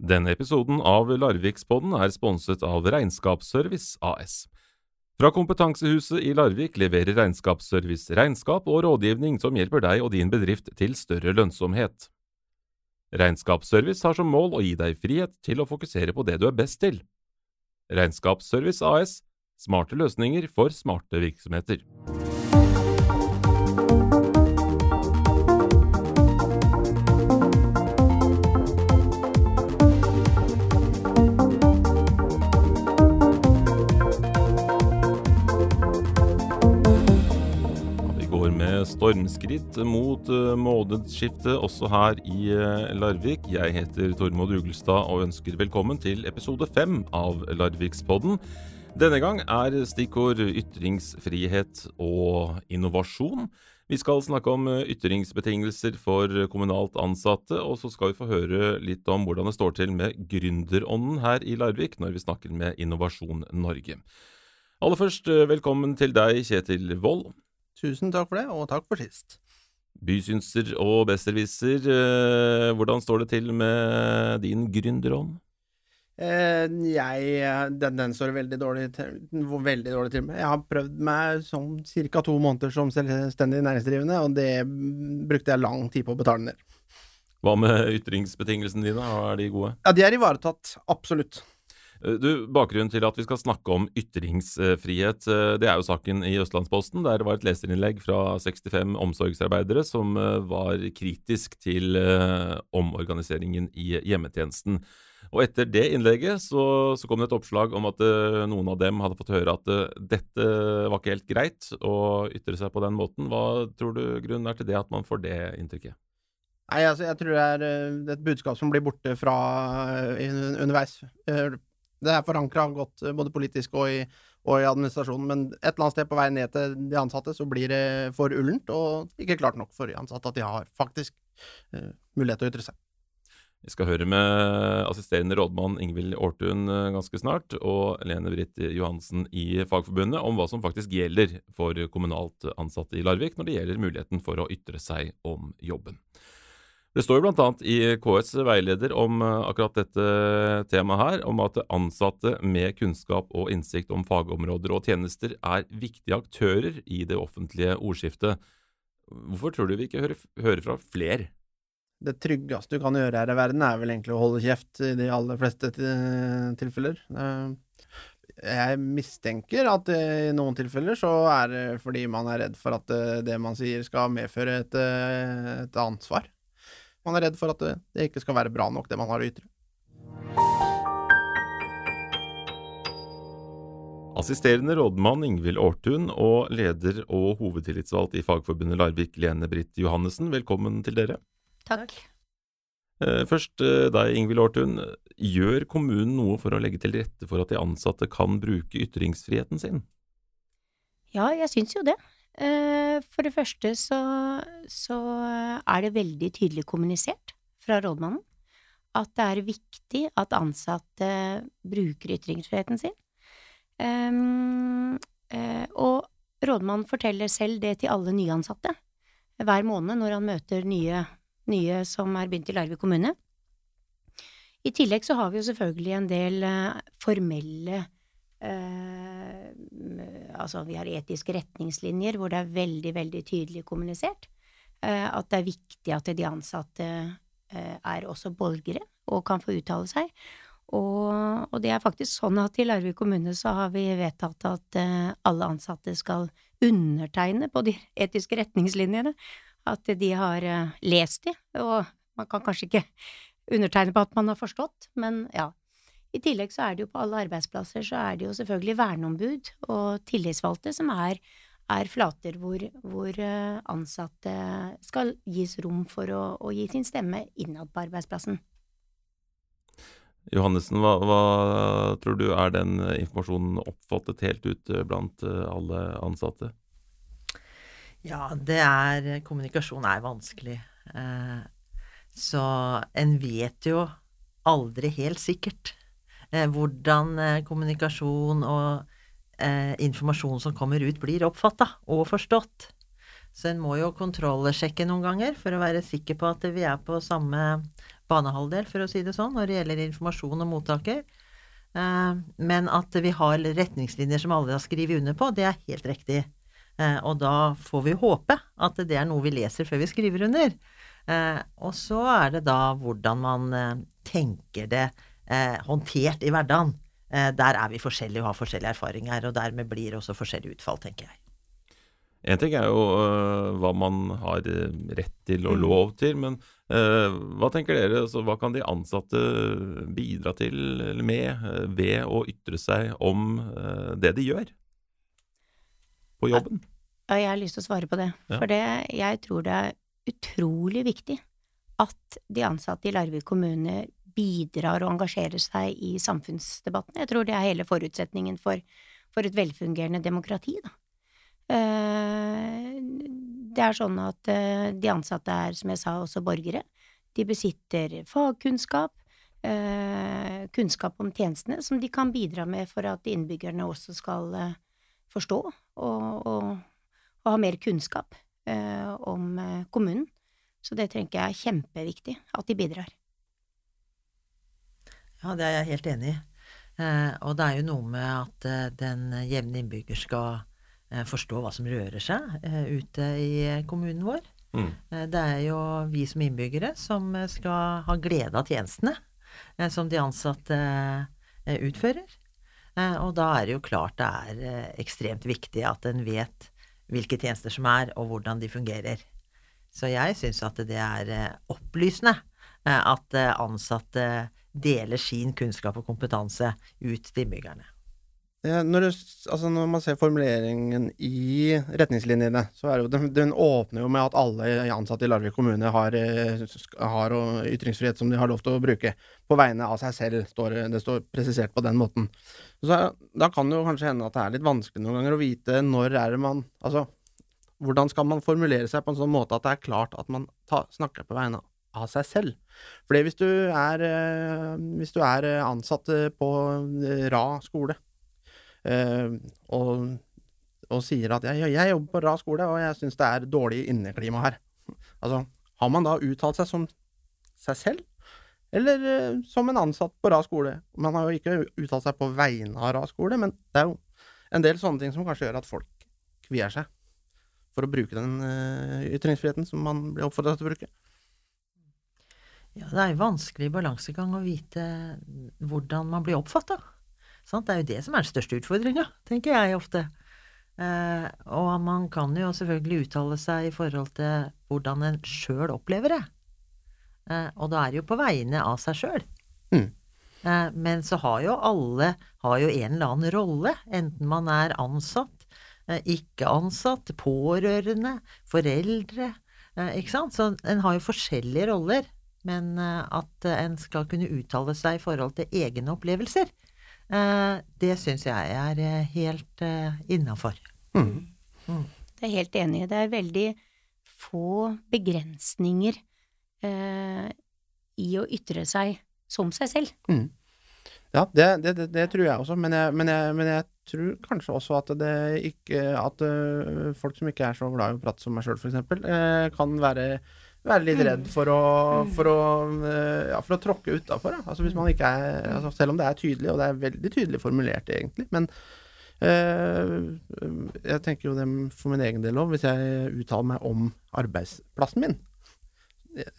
Denne episoden av Larvikspodden er sponset av Regnskapsservice AS. Fra Kompetansehuset i Larvik leverer Regnskapsservice regnskap og rådgivning som hjelper deg og din bedrift til større lønnsomhet. Regnskapsservice har som mål å gi deg frihet til å fokusere på det du er best til. Regnskapsservice AS smarte løsninger for smarte virksomheter. Stormskritt mot uh, månedsskiftet også her i eh, Larvik. Jeg heter Tormod Ugelstad og ønsker velkommen til episode fem av Larvikspodden. Denne gang er stikkord ytringsfrihet og innovasjon. Vi skal snakke om eh, ytringsbetingelser for kommunalt ansatte, og så skal vi få høre litt om hvordan det står til med gründerånden her i Larvik når vi snakker med Innovasjon Norge. Aller først, eh, velkommen til deg, Kjetil Wold. Tusen takk for det, og takk for sist. Bysynser og besserwisser, eh, hvordan står det til med din gründerånd? Eh, jeg den, den står veldig dårlig til, veldig dårlig til med. Jeg har prøvd meg sånn ca. to måneder som selvstendig næringsdrivende, og det brukte jeg lang tid på å betale ned. Hva med ytringsbetingelsene dine, er de gode? Ja, de er ivaretatt. Absolutt. Eh, Du, Bakgrunnen til at vi skal snakke om ytringsfrihet, eh, det er jo saken i Østlandsposten. Der det var et leserinnlegg fra 65 omsorgsarbeidere som eh, var kritisk til omorganiseringen i hjemmetjenesten. Og etter det innlegget så, så kom det et oppslag om at noen av dem hadde fått høre at dette var ikke helt greit å ytre seg på den måten. Hva tror du grunnen er til det, at man får det inntrykket? Nei, altså, jeg tror det er et budskap som blir borte fra eh, underveis. Det er forankra godt eh, både politisk og i, og i administrasjonen, men et eller annet sted på vei ned til de ansatte så blir det for ullent, og ikke klart nok for de ansatte at de har faktisk uh, mulighet til å ytre seg. Vi skal høre med assisterende rådmann Ingvild Aartun eh, ganske snart, og Lene Britt Johansen i Fagforbundet om hva som faktisk gjelder for kommunalt ansatte i Larvik når det gjelder muligheten for å ytre seg om jobben. Det står jo bl.a. i KS veileder om eh, akkurat dette temaet her, om at ansatte med kunnskap og innsikt om fagområder og tjenester er viktige aktører i det offentlige ordskiftet. Hvorfor tror du vi ikke hører, hører fra flere? Det tryggeste du kan gjøre her i verden, er vel egentlig å holde kjeft i de aller fleste tilfeller. Eh, Jeg mistenker at i noen tilfeller så er det fordi man er redd for at eh, det man sier skal medføre et, et ansvar. Man er redd for at det, det ikke skal være bra nok, det man har å ytre. Assisterende rådmann Ingvild Aartun og leder og hovedtillitsvalgt i Fagforbundet Larvik, Lene Britt Johannessen, velkommen til dere. Takk. Eh, Først eh, deg, Ingvild Aartun. Gjør kommunen noe for å legge til rette for at de ansatte kan bruke ytringsfriheten sin? Ja, jeg syns jo det. Eh, For det første så, så er det veldig tydelig kommunisert fra rådmannen at det er viktig at ansatte bruker ytringsfriheten sin. Ehm, eh, Og rådmannen forteller selv det til alle nyansatte hver måned når han møter nye, nye som er begynt i Larvik kommune. I tillegg så har vi jo selvfølgelig en del eh, formelle eh, Altså, vi har etiske retningslinjer hvor det er veldig, veldig tydelig kommunisert eh, at det er viktig at de ansatte eh, er også borgere og kan få uttale seg. Og, og det er faktisk sånn at i Larvik kommune så har vi vedtatt at eh, alle ansatte skal undertegne på de etiske retningslinjene. At de har eh, lest de, og man kan kanskje ikke undertegne på at man har forstått, men ja. I tillegg så er det jo på alle arbeidsplasser så er det jo selvfølgelig verneombud og tillitsvalgte som er, er flater hvor, hvor eh, ansatte skal gis rom for å, å gi sin stemme innad på arbeidsplassen. Johannessen, hva, hva tror du er den informasjonen oppfattet helt ut eh, blant eh, alle ansatte? Ja, det er Kommunikasjon er vanskelig. Eh, så en vet jo aldri helt sikkert hvordan eh, kommunikasjon og eh, informasjon som kommer ut, blir oppfatta og forstått. Så en må jo kontrollsjekke noen ganger for å være sikker på at vi er på samme, banehalvdel, for å si det sånn, når det gjelder informasjon og mottaker. Eh, men at vi har retningslinjer som alle har skrevet under på, det er helt riktig. Eh, og da får vi håpe at det er noe vi leser før vi skriver under. Og så er det da hvordan man tenker det håndtert i hverdagen. Der er vi forskjellige og har forskjellige erfaringer, og dermed blir det også forskjellig utfall, tenker jeg. En ting er jo øh, hva man har eh, rett til og mm. lov til, men øh, hva tenker dere? Altså, hva kan de ansatte bidra til eller med ved å ytre seg om det de gjør på jobben? Ja, jeg har lyst til å svare på det. Ja. For det, jeg tror det er utrolig viktig at de ansatte i Larvik kommune bidrar og engasjerer seg i samfunnsdebatten. Jeg tror det er hele forutsetningen for, for et velfungerende demokrati. da. Eh, det er sånn at eh, de ansatte er, som jeg sa, også borgere. De besitter fagkunnskap, eh, kunnskap om tjenestene, som de kan bidra med for at innbyggerne også skal forstå og, og, og ha mer kunnskap om kommunen. Så det tenker jeg er kjempeviktig, at de bidrar. Ja, det er jeg helt enig i. og det er jo noe med at den jevne innbygger skal Eh, forstå hva som rører seg eh, ute i kommunen vår. Mm. Eh, det er jo vi som innbyggere som skal ha glede av tjenestene som de ansatte utfører. Og da er det jo klart det er ekstremt viktig at en vet hvilke tjenester som er, og hvordan de fungerer. Så jeg syns at det er opplysende at ansatte deler sin kunnskap og kompetanse ut til innbyggerne. Når, du, altså når, man ser formuleringen i retningslinjene, så er jo, den, åpner jo med at alle ansatte i Larvik kommune har, eh, har ytringsfrihet som de har lov til å bruke. På vegne av seg selv, står det står presisert på den måten. Så Da kan det jo kanskje hende at det er litt vanskelig noen ganger å vite når er det man Altså, hvordan skal man formulere seg på en sånn måte at det er klart at man ta, snakker på vegne av seg selv. Fordi hvis du er, eh, hvis du er ansatt på Ra skole, Eh, og, og, sier at jeg, jeg, jobber på Ra skole, og jeg syns det er dårlig inneklima her. Altså, har man da uttalt seg som seg selv, eller som en ansatt på Ra skole? Man har jo ikke uttalt seg på vegne av Ra skole, men det er jo en del sånne ting som kanskje gjør at folk kvier seg for å bruke den ytringsfriheten som man blir oppfordret til å bruke. Ja, det er jo vanskelig balansegang å vite hvordan man blir oppfatta. Sant? Det er jo det som er den største utfordringa, tenker jeg ofte. Eh, og man kan jo selvfølgelig uttale seg i forhold til hvordan en sjøl opplever det. Eh, og da er det jo på vegne av seg sjøl. Mm. Eh, men så har jo alle har jo en eller annen rolle, enten man er ansatt, eh, ikke ansatt, pårørende, foreldre, eh, ikke sant. Så en har jo forskjellige roller. Men eh, at en skal kunne uttale seg i forhold til egne opplevelser, Eh, det syns jeg er eh, helt innafor. Mm. Mm. Det er helt enig. Det er veldig få begrensninger eh, i å ytre seg som seg selv. Mm. Ja, det, det, det, det, tror jeg også, men jeg, men, jeg, men jeg, tror kanskje også at det ikke At folk som ikke er så glad i å prate som meg sjøl, f.eks., uh, kan være være litt redd for å, mm. for å, eh, ja, for å tråkke utafor. Altså altså selv om det er tydelig, og det er veldig tydelig formulert, egentlig. Men øh, jeg tenker jo det for min egen del òg, hvis jeg uttaler meg om arbeidsplassen min.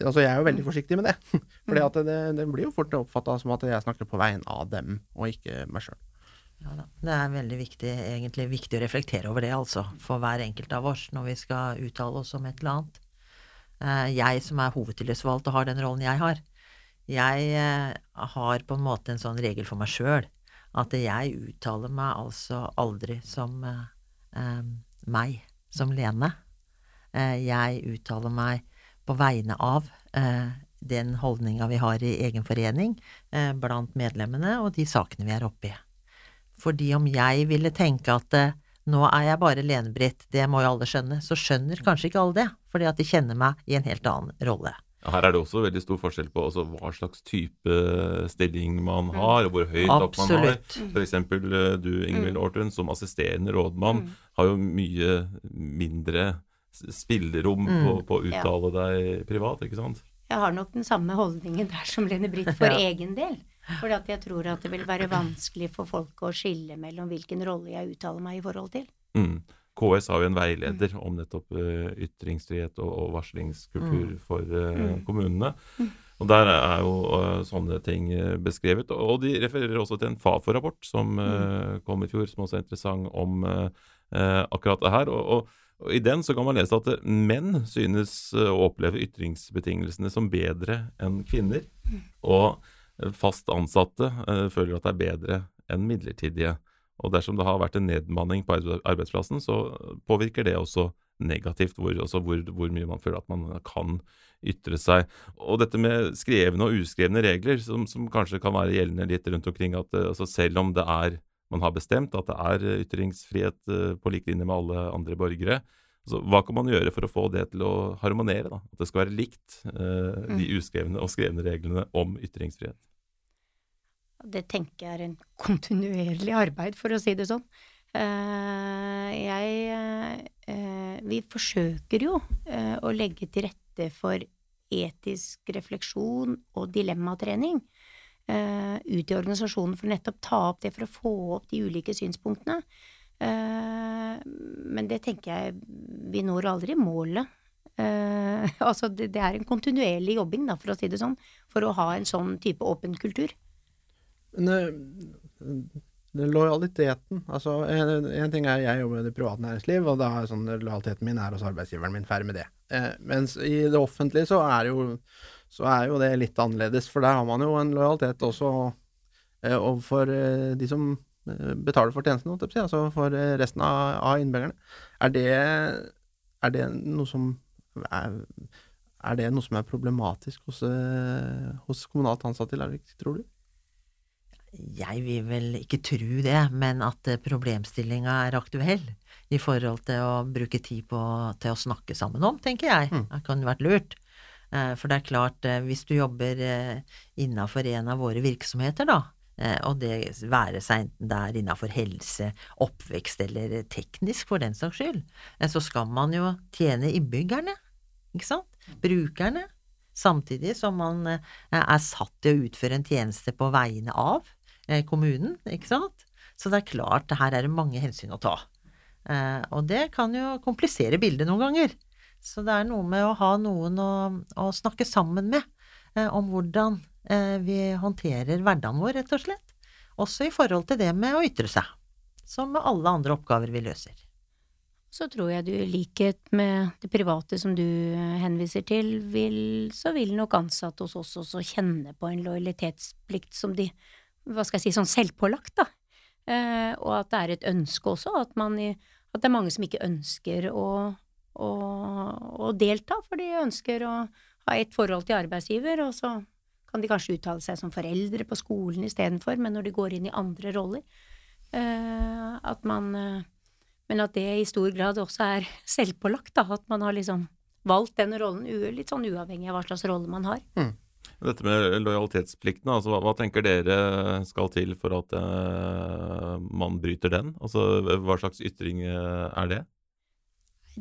Altså, jeg er jo veldig forsiktig med det. For det, det blir jo fort oppfatta som at jeg snakker på vegne av dem, og ikke meg sjøl. Ja, det er veldig viktig, egentlig viktig å reflektere over det, altså. For hver enkelt av oss når vi skal uttale oss om et eller annet. Eh, jeg som er hovedtillitsvalgt og har den rollen jeg har, jeg eh, har på en måte en sånn regel for meg sjøl at jeg uttaler meg altså aldri som eh, meg, som Lene. Eh, jeg uttaler meg på vegne av eh, den holdninga vi har i egen forening eh, blant medlemmene, og de sakene vi er oppe i. Fordi om jeg ville tenke at nå er jeg bare Lene-Britt, det må jo alle skjønne. Så skjønner kanskje ikke alle det, fordi at de kjenner meg i en helt annen rolle. Her er det også veldig stor forskjell på hva slags type stilling man mm. har, og hvor høyt opp man har. F.eks. Eh, du, Ingvild mm. Som assisterende rådmann, mm. har jo mye mindre spillerom mm. på, på, å uttale ja. deg privat, ikke sant? jeg har nok den samme holdningen der som Lene Britt for Ja. egen del. For at jeg tror at det vil være vanskelig for folk å skille mellom hvilken rolle jeg uttaler meg i forhold til. Mm. KS har jo en veileder om nettopp eh, ytringsfrihet og, og varslingskultur Mm. for eh, Mm. kommunene. Og Der er jo eh, sånne ting beskrevet. Og de refererer også til en Fafo-rapport som kom i fjor, som også er interessant om akkurat det her. Og, og, og I den så kan man lese at menn synes å oppleve ytringsbetingelsene som bedre enn kvinner. Og fast ansatte føler at det er bedre enn midlertidige. Og dersom det har vært en nedmanning på arbeidsplassen, så påvirker det også negativt hvor, altså hvor, hvor mye man føler at man kan ytre seg. Og dette med skrevne og uskrevne regler, som, som kanskje kan være gjeldende litt rundt omkring, at altså selv om det er man har bestemt at det er ytringsfrihet eh, på lik linje med alle andre borgere, så hva kan man gjøre for å få det til å harmonere? da? At det skal være likt, eh, de uskrevne og skrevne reglene om ytringsfrihet. Det tenker jeg er en kontinuerlig arbeid, for å si det sånn. Eh, jeg eh, Vi forsøker jo eh, å legge til rette for etisk refleksjon og dilemmatrening ut i organisasjonen for nettopp ta opp det, for å få opp de ulike synspunktene. Men det tenker jeg Vi når aldri målet. Altså det er en kontinuerlig jobbing, da, for å si det sånn, for å ha en sånn type åpen kultur. Men eh, lojaliteten Altså, en, ting er jeg jobber i det private næringsliv, og da er sånn lojaliteten min er hos arbeidsgiveren min, ferdig med det. Eh, mens i det offentlige så er, jo, så er jo det litt annerledes, for der har man jo en lojalitet også eh, overfor eh, de som eh, betaler for tjenesten, altså for eh, resten av, av innbyggerne. Er det, er det noe som er, er det noe som er problematisk hos, hos kommunalt ansatte i Larvik, tror du? Jeg vil vel ikke tro det, men at eh, problemstillinga er aktuell i forhold til å bruke tid på, til å snakke sammen om, tenker jeg. Mm. Det kan jo vært lurt. Eh, For det er klart, eh, hvis du jobber innafor en av våre virksomheter, da, og det være seg enten det er innafor helse, oppvekst eller teknisk for den saks skyld, så skal man jo tjene innbyggerne, ikke sant? Brukerne. Samtidig som man er satt til å utføre en tjeneste på vegne av kommunen, ikke sant? Så det er klart, her er det mange hensyn å ta. Eh, og det kan jo komplisere bildet noen ganger. Så det er noe med å ha noen å, å snakke sammen med eh, om hvordan eh, vi håndterer hverdagen vår, rett og slett. Også i forhold til det med å ytre seg, som med alle andre oppgaver vi løser. Så tror jeg du, i likhet med det private som du eh, henviser til, vil, så vil nok ansatte hos oss også kjenne på en lojalitetsplikt som de, hva skal jeg si, sånn selvpålagt, da. Eh, og at det er et ønske også, at, man, at det er mange som ikke ønsker å, å, å delta, for de ønsker å ha et forhold til arbeidsgiver, og så kan de kanskje uttale seg som foreldre på skolen istedenfor, men når de går inn i andre roller, eh, at man eh, men at det i stor grad også er selvpålagt, da. At man har liksom valgt den rollen litt sånn uavhengig av hva slags rolle man har. Dette med lojalitetsplikten, altså hva, hva tenker dere skal til for at uh, man bryter den? Altså hva slags ytring uh, er det?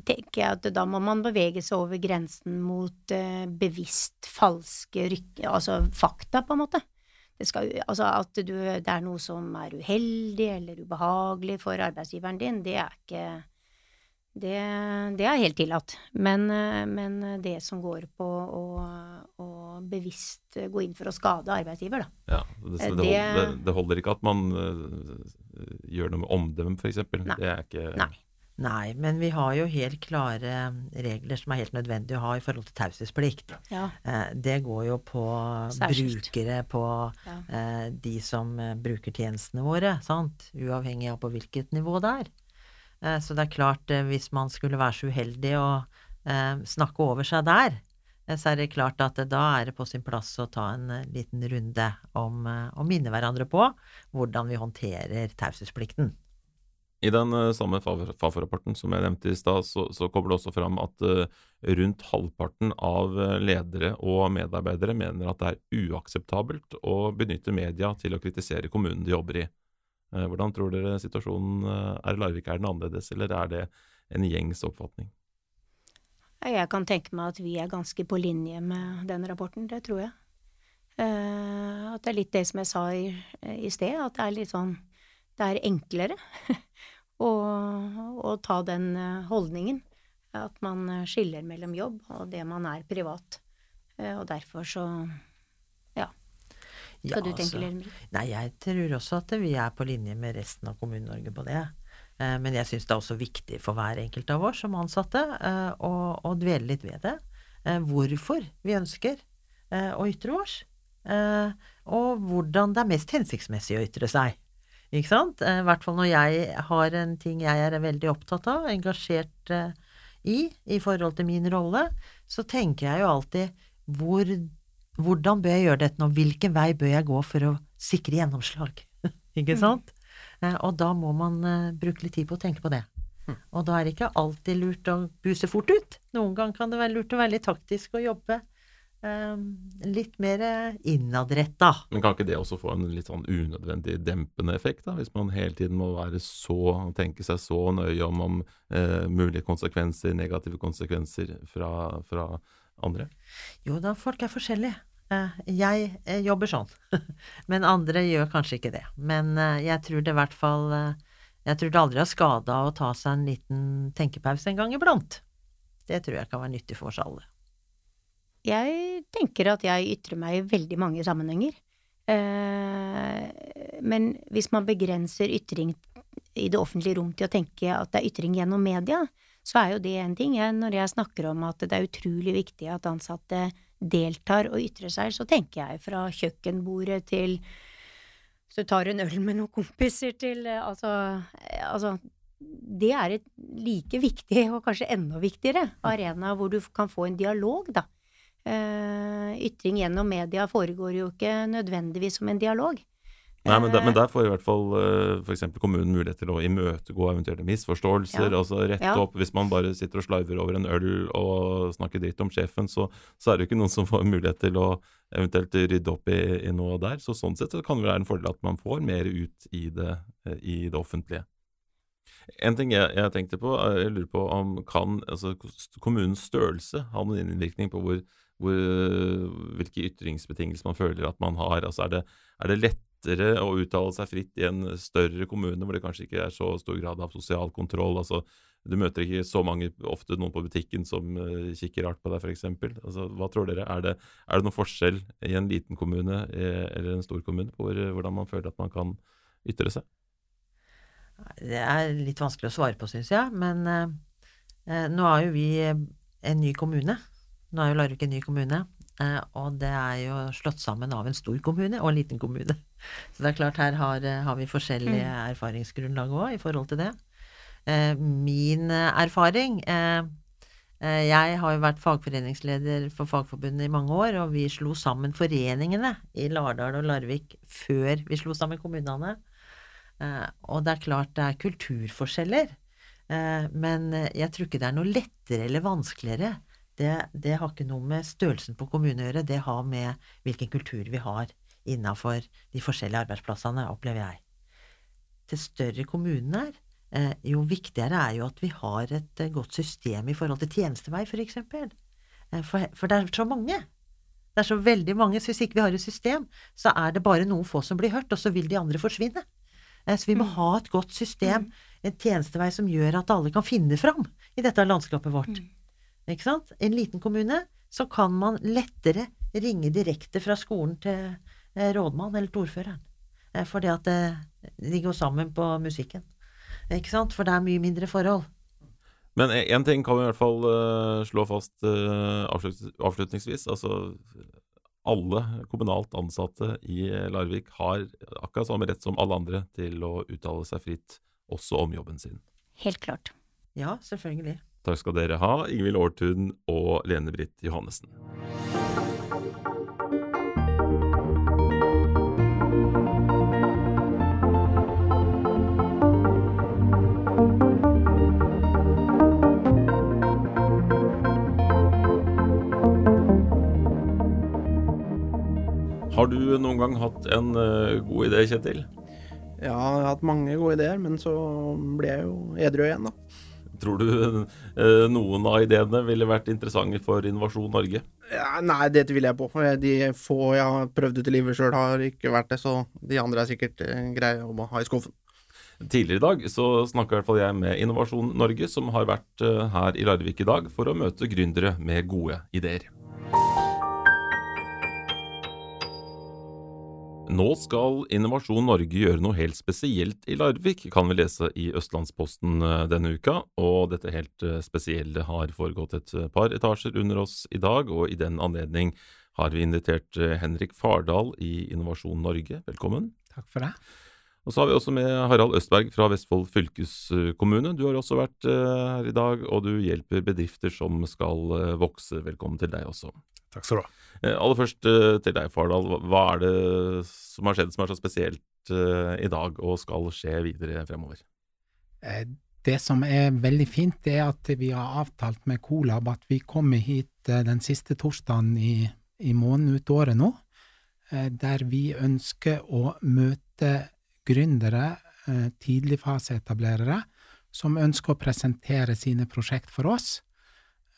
tenker jeg at da må man bevege seg over grensen mot uh, bevisst falske rykke, altså fakta, på en måte. Skal, altså at du, det er noe som er uheldig eller ubehagelig for arbeidsgiveren din, det er ikke det, det er helt tillatt. Men, eh, men det som går på å, å bevisst gå inn for å skade arbeidsgiver, da. Ja, det, Eh, det, det, det- holder, ikke at man eh, gjør noe med omdømmet, f.eks. Det er ikke Nei. Nei, men vi har jo helt klare regler som er helt nødvendig å ha i forhold til taushetsplikt. Ja. Det går jo på Særskilt. brukere, på Ja. eh, de som bruker tjenestene våre, sant? Uavhengig av på hvilket nivå det er. Eh, Så det er klart, eh, hvis man skulle være så uheldig å eh, snakke over seg der, så er det klart at da er det på sin plass å ta en liten runde om å minne hverandre på hvordan vi håndterer taushetsplikten. I den samme Faf- Fafo-rapporten som jeg nevnte i stad, så, så kommer det også fram at rundt halvparten av ledere og medarbeidere mener at det er uakseptabelt å benytte media til å kritisere kommunen de jobber i. Eh, hvordan tror dere situasjonen eh, er i Larvik? Er den annerledes, eller er det en gjengs oppfatning? Jeg kan tenke meg at vi er ganske på linje med den rapporten, det tror jeg. Uh, at det er litt det som jeg sa i, sted, at det er litt sånn Det er enklere å, å, ta den holdningen. At man skiller mellom jobb og det man er privat. Og derfor så. Skal ja, du tenke, altså, Lermri? Nei, jeg tror også at vi er på linje med resten av Kommune-Norge på det. Eh, men jeg syns det er også viktig for hver enkelt av oss som ansatte eh, å, å dvele litt ved det. Eh, hvorfor vi ønsker å ytre oss. Og hvordan det er mest hensiktsmessig å ytre seg. Ikke sant? I hvert fall når jeg har en ting jeg er veldig opptatt av, engasjert i, i forhold til min rolle, så tenker jeg jo alltid hvor, hvordan bør jeg gjøre dette nå, hvilken vei bør jeg gå for å sikre gjennomslag? Ikke mm. sant? Eh, og da må man eh, bruke litt tid på å tenke på det. Mm. Og da er det ikke alltid lurt å buse fort ut. Noen ganger kan det være lurt å være litt taktisk og jobbe um, litt mer innadretta. Men kan ikke det også få en litt sånn unødvendig dempende effekt, da? Hvis man hele tiden må være så, tenke seg så nøye om, om eh, mulige konsekvenser, negative konsekvenser fra, fra andre? Jo da, folk er forskjellige. Eh, jeg eh, jobber sånn, men andre gjør kanskje ikke det. Men eh, jeg tror det i hvert fall Jeg tror det aldri har skada å ta seg en liten tenkepause en gang iblant. Det tror jeg kan være nyttig for oss alle. Jeg tenker at jeg ytrer meg i veldig mange sammenhenger. Men hvis man begrenser ytring i det offentlige rom til å tenke at det er ytring gjennom media, så er jo det en ting. Når jeg snakker om at det er utrolig viktig at ansatte deltar og ytrer seg, så tenker jeg fra kjøkkenbordet til så tar en øl med noen kompiser til eh, altså, eh, altså det er et like viktig, og kanskje enda viktigere, arena hvor du kan få en dialog, da. Uh, ytring gjennom media foregår jo ikke nødvendigvis som en dialog. Nei, men der, men der får i hvert fall eh, f.eks. kommunen mulighet til å imøtegå eventuelle misforståelser. Ja. altså Rette ja. opp Hvis man bare sitter og slarver over en øl og snakker dritt om sjefen, så, så, er det jo ikke noen som får mulighet til å eventuelt rydde opp i, i noe der. Så sånn sett så kan det være en fordel at man får mer ut i det, eh, i det offentlige. En ting jeg, jeg, tenkte på, jeg lurer på om kan altså, kommunens størrelse ha noen innvirkning på hvor, hvor, hvilke ytringsbetingelser man føler at man har? Altså, er det, er det lett lettere å uttale seg fritt i en større kommune hvor det kanskje ikke er så stor grad av sosial kontroll. altså Du møter ikke så mange, ofte noen på butikken som uh, kikker rart på deg, f.eks. Altså, hva tror dere? Er det, er det noen forskjell i en liten kommune eh, eller en stor kommune på hvor, hvordan man føler at man kan ytre seg? Det er litt vanskelig å svare på, syns jeg. Men uh, nå er jo vi en ny kommune. Nå er jo Larvik en ny kommune. Eh, og det er jo slått sammen av en stor kommune og en liten kommune. Så det er klart, her har, eh, har vi forskjellige mm. erfaringsgrunnlag òg i forhold til det. Eh, min erfaring Jeg har jo vært fagforeningsleder for Fagforbundet i mange år, og vi slo sammen foreningene i Lardal og Larvik før vi slo sammen kommunene. Og det er klart det er kulturforskjeller, men jeg tror ikke det er noe lettere eller vanskeligere det, det, har ikke noe med størrelsen på kommunen å gjøre, det har med hvilken kultur vi har innafor de forskjellige arbeidsplassene, opplever jeg. Til større kommunen er, eh, jo viktigere er jo at vi har et eh, godt system i forhold til tjenestevei, for eksempel. Eh, for, for det er så mange. Det er så veldig mange, så hvis ikke vi har et system, så er det bare noen få som blir hørt, og så vil de andre forsvinne. Så vi må mm. ha et godt system, mm. en tjenestevei som gjør at alle kan finne fram i dette landskapet vårt. Mm. Ikke sant? En liten kommune, så kan man lettere ringe direkte fra skolen til eh, rådmann eller til ordføreren. Eh, fordi at eh, de går sammen på musikken. Ikke sant? For det er mye mindre forhold. Men én ting kan vi i hvert fall slå fast avslutningsvis. Altså alle kommunalt ansatte i Larvik har akkurat samme rett som alle andre til å uttale seg fritt, også om jobben sin. Helt klart. Ja, selvfølgelig. Takk skal dere ha, Ingvild Aartun og Lene-Britt Johannessen. Har du noen gang hatt en uh, god idé, Kjetil? Ja, jeg har hatt mange gode ideer, men så ble jeg jo edru igjen, da Tror du eh, noen av ideene ville vært interessante for Innovasjon Norge? Ja, nei, det tviler jeg på. De få jeg har prøvd ut i livet sjøl, har ikke vært det, så de andre er sikkert eh, greie å ha i skuffen. Tidligere i dag så snakka i hvert fall jeg med Innovasjon Norge, som har vært eh, her i Larvik i dag for å møte gründere med gode ideer. Nå skal Innovasjon Norge gjøre noe helt spesielt i Larvik, kan vi lese i Østlandsposten eh, denne uka. Og dette helt eh, spesielle har foregått et par etasjer under oss i dag, og i den anledning har vi invitert Henrik Fardal i Innovasjon Norge. Velkommen. Takk for det. Og så har vi også med Harald Østberg fra Vestfold fylkeskommune. Du har også vært eh, her i dag, og du hjelper bedrifter som skal eh, vokse. Velkommen til deg også. Takk skal du ha. Eh, aller først til deg, Fardal. Hva er det som har skjedd som er så spesielt i dag, og skal skje videre fremover? Det som er veldig fint, det er at vi har avtalt med Colab at vi kommer hit den siste torsdagen i, i måneden ut året nå, der vi ønsker å møte gründere, eh, tidligfaseetablerere, som ønsker å presentere sine prosjekt for oss,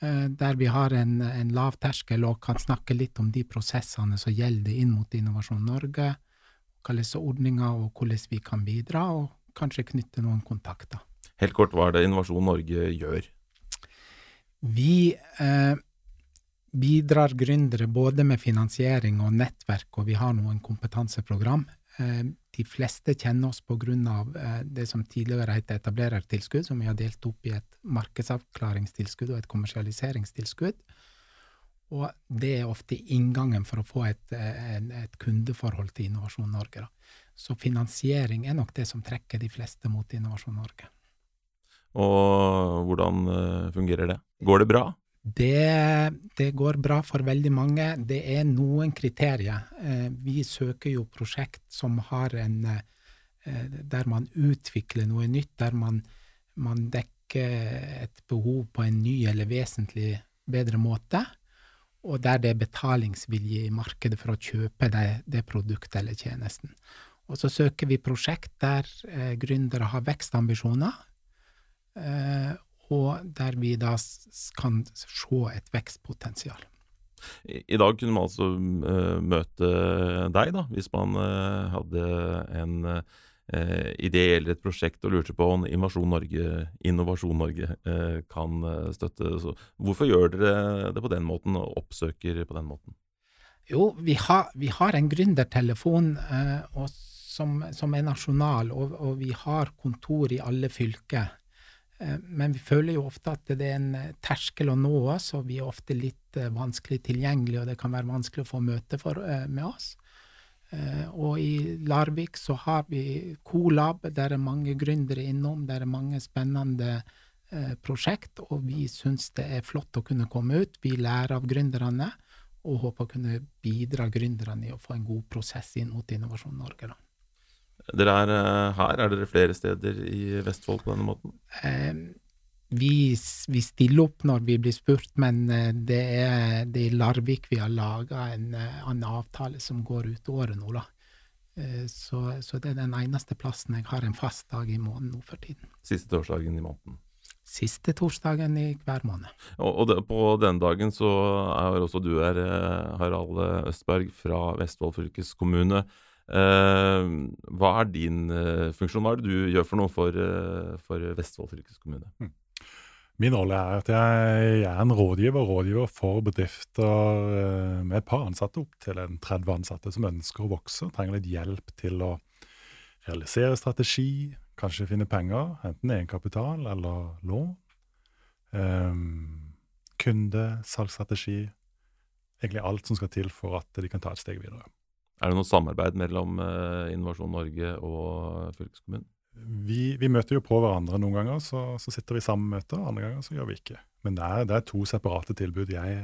eh, der vi har en, en lav terskel og kan snakke litt om de prosessene som gjelder inn mot Innovasjon Norge, hvilke ordninger og hvordan vi kan bidra, og kanskje knytte noen kontakter. Helt kort, hva er det Innovasjon Norge gjør? Vi eh, bidrar gründere både med finansiering og nettverk, og vi har noen kompetanseprogram. Eh, de fleste kjenner oss på grunn av eh, det som tidligere het etablerertilskudd, som vi har delt opp i et markedsavklaringstilskudd og et kommersialiseringstilskudd. Og det er ofte inngangen for å få et, eh, et kundeforhold til Innovasjon Norge. Da. Så finansiering er nok det som trekker de fleste mot Innovasjon Norge. Og hvordan fungerer det? Går det bra? Det, det, går bra for veldig mange. Det er noen kriterier. Eh, vi søker jo prosjekt som har en eh, Der man utvikler noe nytt, der man, man dekker et behov på en ny eller vesentlig bedre måte, og der det er betalingsvilje i markedet for å kjøpe det, det produktet eller tjenesten. Og så søker vi prosjekt der eh, gründere har vekstambisjoner, og der vi da kan se et vekstpotensial. I dag kunne man altså uh, møte deg, da, hvis man uh, hadde en uh, idé eller et prosjekt og lurte på om Innovasjon Norge, Innovasjon Norge kan støtte. Så hvorfor gjør dere det på den måten, og oppsøker på den måten? Jo, vi har, vi har en gründertelefon som, som, er nasjonal, og, og, vi har kontor i alle fylker. Eh, men vi føler jo ofte at det er en eh, terskel å nå oss, og vi er ofte litt eh, vanskelig tilgjengelige, og det kan være vanskelig å få møte for, med oss. Og i Larvik så har vi Colab, der er mange gründere innom, der er mange spennende prosjekt, og vi syns det er flott å kunne komme ut. Vi lærer av gründerne, og håper å kunne bidra gründerne i å få en god prosess inn mot Innovasjon Norge. da. Dere er eh, her, er dere flere steder i Vestfold på denne måten? Eh, vi, vi, stiller opp når vi blir spurt, men eh, det er, det er i Larvik vi har laga en, eh, en, avtale som går ut året nå, da. Så, så, det er den eneste plassen jeg har en fast dag i måneden nå for tiden. Siste torsdagen i måneden? Siste torsdagen i hver måned. Og, og det, på denne dagen så er også du her, Harald Østberg fra Vestfold fylkeskommune. Uh, hva er din uh, funksjon? Hva er det du gjør for noe for, uh, for Vestfold fylkeskommune? Mm. Min rolle er at jeg, jeg, er en rådgiver rådgiver for bedrifter med et par ansatte, opp til en 30 ansatte, som ønsker å vokse og trenger litt hjelp til å realisere strategi, kanskje finne penger, enten egenkapital eller lån. Um, kunde, salgsstrategi. Egentlig alt som skal til for at de kan ta et steg videre. Er det noe samarbeid mellom uh, Innovasjon Norge og fylkeskommunen? Vi, vi, møter jo på hverandre noen ganger, så, så sitter vi sammen med møter. Andre ganger så gjør vi ikke. Men det er, det er to separate tilbud. Jeg,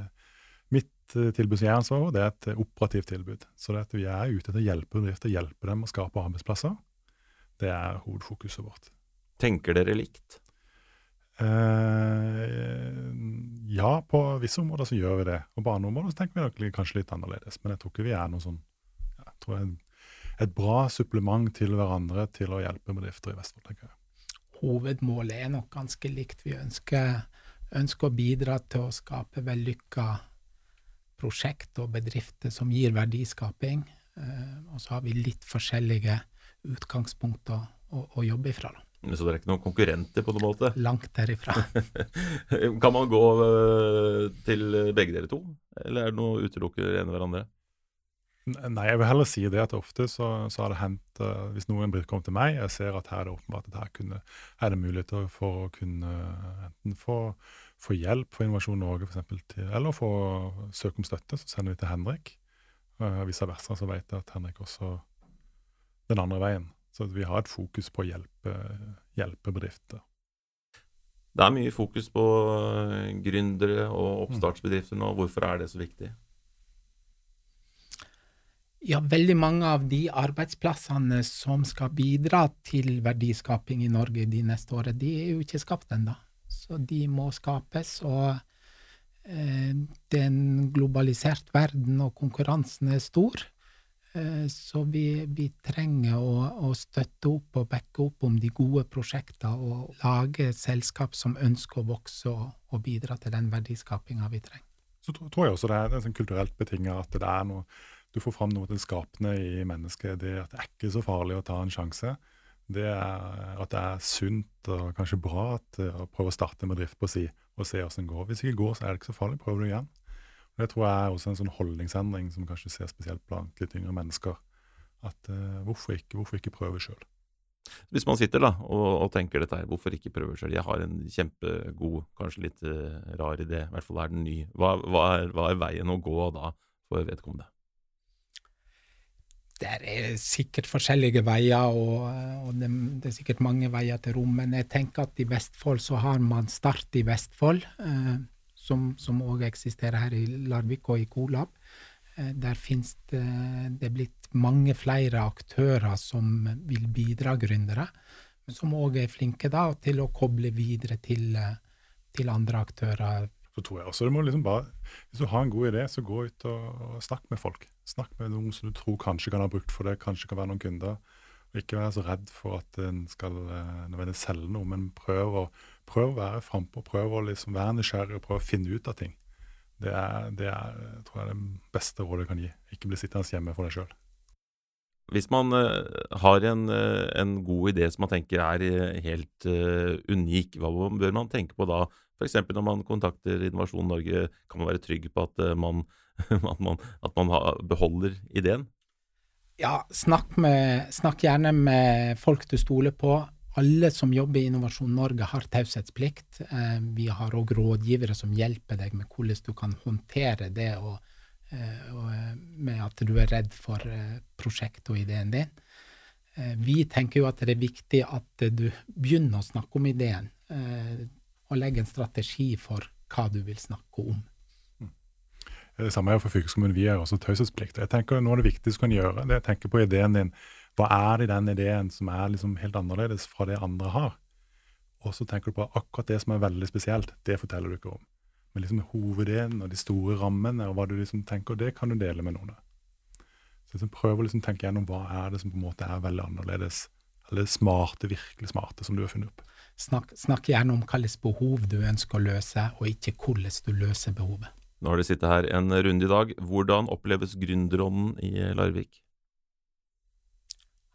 mitt uh, tilbud som jeg er ansvar for, det er et operativt tilbud. Så det at vi er ute etter å hjelpe bedrifter, hjelpe dem å skape arbeidsplasser. Det er hovedfokuset vårt. Tenker dere likt? Uh, ja, på visse områder så gjør vi det. Og på andre områder så tenker vi kanskje litt annerledes. Men jeg tror ikke vi er noen sånn tror jeg, et bra supplement til hverandre til å hjelpe bedrifter i Vestfold. tenker jeg. hovedmålet er nok ganske likt. Vi ønsker, ønsker å bidra til å skape vellykka prosjekt og bedrifter som gir verdiskaping. Eh, og så har vi litt forskjellige utgangspunkter å, å jobbe ifra. Da. Så dere er ikke noen konkurrenter på noen måte? Langt derifra. kan man gå eh, til begge dere to, eller er det noe utelukker ene hverandre? Nei, jeg vil heller si det at ofte så, så har det hendt uh, Hvis noen blir kommet til meg, jeg ser at her er det åpenbart at her kunne, er det muligheter for å kunne enten få, få hjelp for Innovasjon Norge, til, eller få søke om støtte, så sender vi til Henrik. Uh, vice versa så vet jeg at Henrik også den andre veien. Så vi har et fokus på å hjelpe, hjelpe bedrifter. Det er mye fokus på eh, gründere og oppstartsbedrifter nå. Hvorfor er det så viktig? Ja, veldig mange av de arbeidsplassene som skal bidra til verdiskaping i Norge de neste årene, de er jo ikke skapt ennå. Så de må skapes. Og eh, det er en globalisert verden, og konkurransen er stor. Eh, så vi, vi trenger å, å, støtte opp og backe opp om de gode prosjektene og lage selskap som ønsker å vokse og, og bidra til den verdiskapinga vi trenger. Så tror jeg også det er, det er sånn kulturelt betinga at det er noe du får fram noe til skapende i mennesket. Det at det er ikke så farlig å ta en sjanse. Det er at det er sunt og kanskje bra at, å prøve å starte en bedrift på si og se hvordan det går. Hvis det ikke går, så er det ikke så farlig. Prøv det igjen. Det tror jeg er også en sånn holdningsendring som kanskje ser spesielt blant litt yngre mennesker. At uh, hvorfor, ikke, hvorfor ikke prøve sjøl? Hvis man sitter da og, og tenker dette her, hvorfor ikke prøve sjøl? Jeg har en kjempegod, kanskje litt uh, rar idé, i hvert fall er den ny. Hva, hva, er, hva er veien å gå da for vedkommende? Det er sikkert forskjellige veier, og, og det, det, er sikkert mange veier til rom. Men jeg tenker at i Vestfold så har man Start i Vestfold, eh, som òg eksisterer her i Larvik og i Kolab. Eh, der finnes det, det blitt mange flere aktører som vil bidra gründere, men som òg er flinke da, til å koble videre til, til andre aktører så tror jeg også du må liksom bare Hvis du har en god idé, så gå ut og, og snakk med folk. Snakk med noen som du tror kanskje kan ha brukt for det, kanskje kan være noen kunder. Og ikke være så redd for at en skal eh, nødvendigvis selge noe, men prøv å, prøv å være frampå. Prøv å liksom være nysgjerrig og prøve å finne ut av ting. Det er, det er tror jeg, det beste rådet jeg kan gi. Ikke bli sittende hjemme for deg sjøl. Hvis man uh, har en, uh, en, god idé som man tenker er helt unik, hva bør man tenke på da F.eks. når man kontakter Innovasjon Norge, kan man være trygg på at eh, man, at man, at man beholder ideen? Ja, snakk, med, snakk, gjerne med folk du stoler på. Alle som jobber i Innovasjon Norge har taushetsplikt. Eh, vi har òg rådgivere som hjelper deg med hvordan du kan håndtere det og, eh, og med at du er redd for prosjektet og ideen din. Vi tenker jo at det er viktig at du begynner å snakke om ideen og legger en strategi for hva du vil snakke om. Mm. Det samme er for fylkeskommunen. Vi har også taushetsplikt. Jeg tenker Noe av det viktigste du kan gjøre, det er å tenke på ideen din. Hva er det i den ideen som er liksom helt annerledes fra det andre har? Og så tenker du på akkurat det som er veldig spesielt. Det forteller du ikke om. Men liksom hoveddelen og de store rammene og hva du liksom tenker, det kan du dele med noen. Så liksom Prøv å liksom tenke gjennom hva er det som på en måte er veldig annerledes, eller smarte, virkelig smarte, som du har funnet opp. Snakk, snakk gjerne om hvilke behov du ønsker å løse, og ikke hvordan du løser behovet. Nå har de sittet her en runde i dag. Hvordan oppleves gründerånden i Larvik?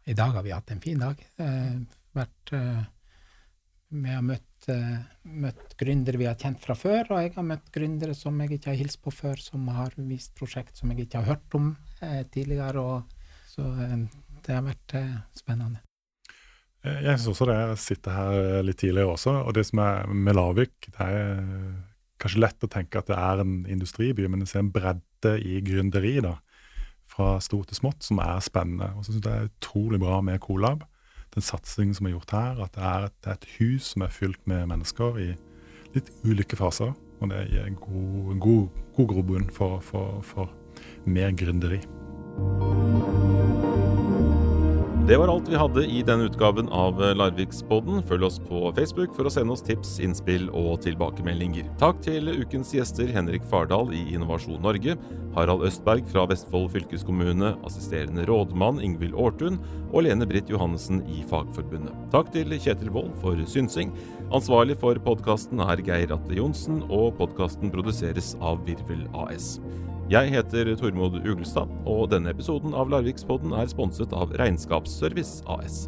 I dag har vi hatt en fin dag. Eh, vært, eh, vi har møtt, eh, møtt gründere vi har kjent fra før, og jeg har møtt gründere som jeg ikke har hilst på før, som har vist prosjekt som jeg ikke har hørt om eh, tidligere. Og, så eh, det har vært eh, spennende. Eh, jeg syns også det. Jeg sitter her litt tidligere også. Og det som er med Larvik, det er kanskje lett å tenke at det er en industriby, men jeg ser en bredde i gründeri da, fra stort til smått som er spennende. Og så syns jeg det er utrolig bra med Colab. Den satsingen som er gjort her, at det er et, det er et hus som er fylt med mennesker i litt ulike faser. Og det gir en god, god, god grobunn for, for, for mer gründeri. Det var alt vi hadde i denne utgaven av Larvikspodden. Følg oss på Facebook for å sende oss tips, innspill og tilbakemeldinger. Takk til ukens gjester Henrik Fardal i Innovasjon Norge, Harald Østberg fra Vestfold fylkeskommune, assisterende rådmann Ingvild Aartun og Lene Britt Johannessen i Fagforbundet. Takk til Kjetil Wold for synsing. Ansvarlig for podkasten er Geir Atle Johnsen, og podkasten produseres av Virvel AS. Jeg heter Tormod Uglestad, og denne episoden av Larvikspodden er sponset av Regnskapsservice AS.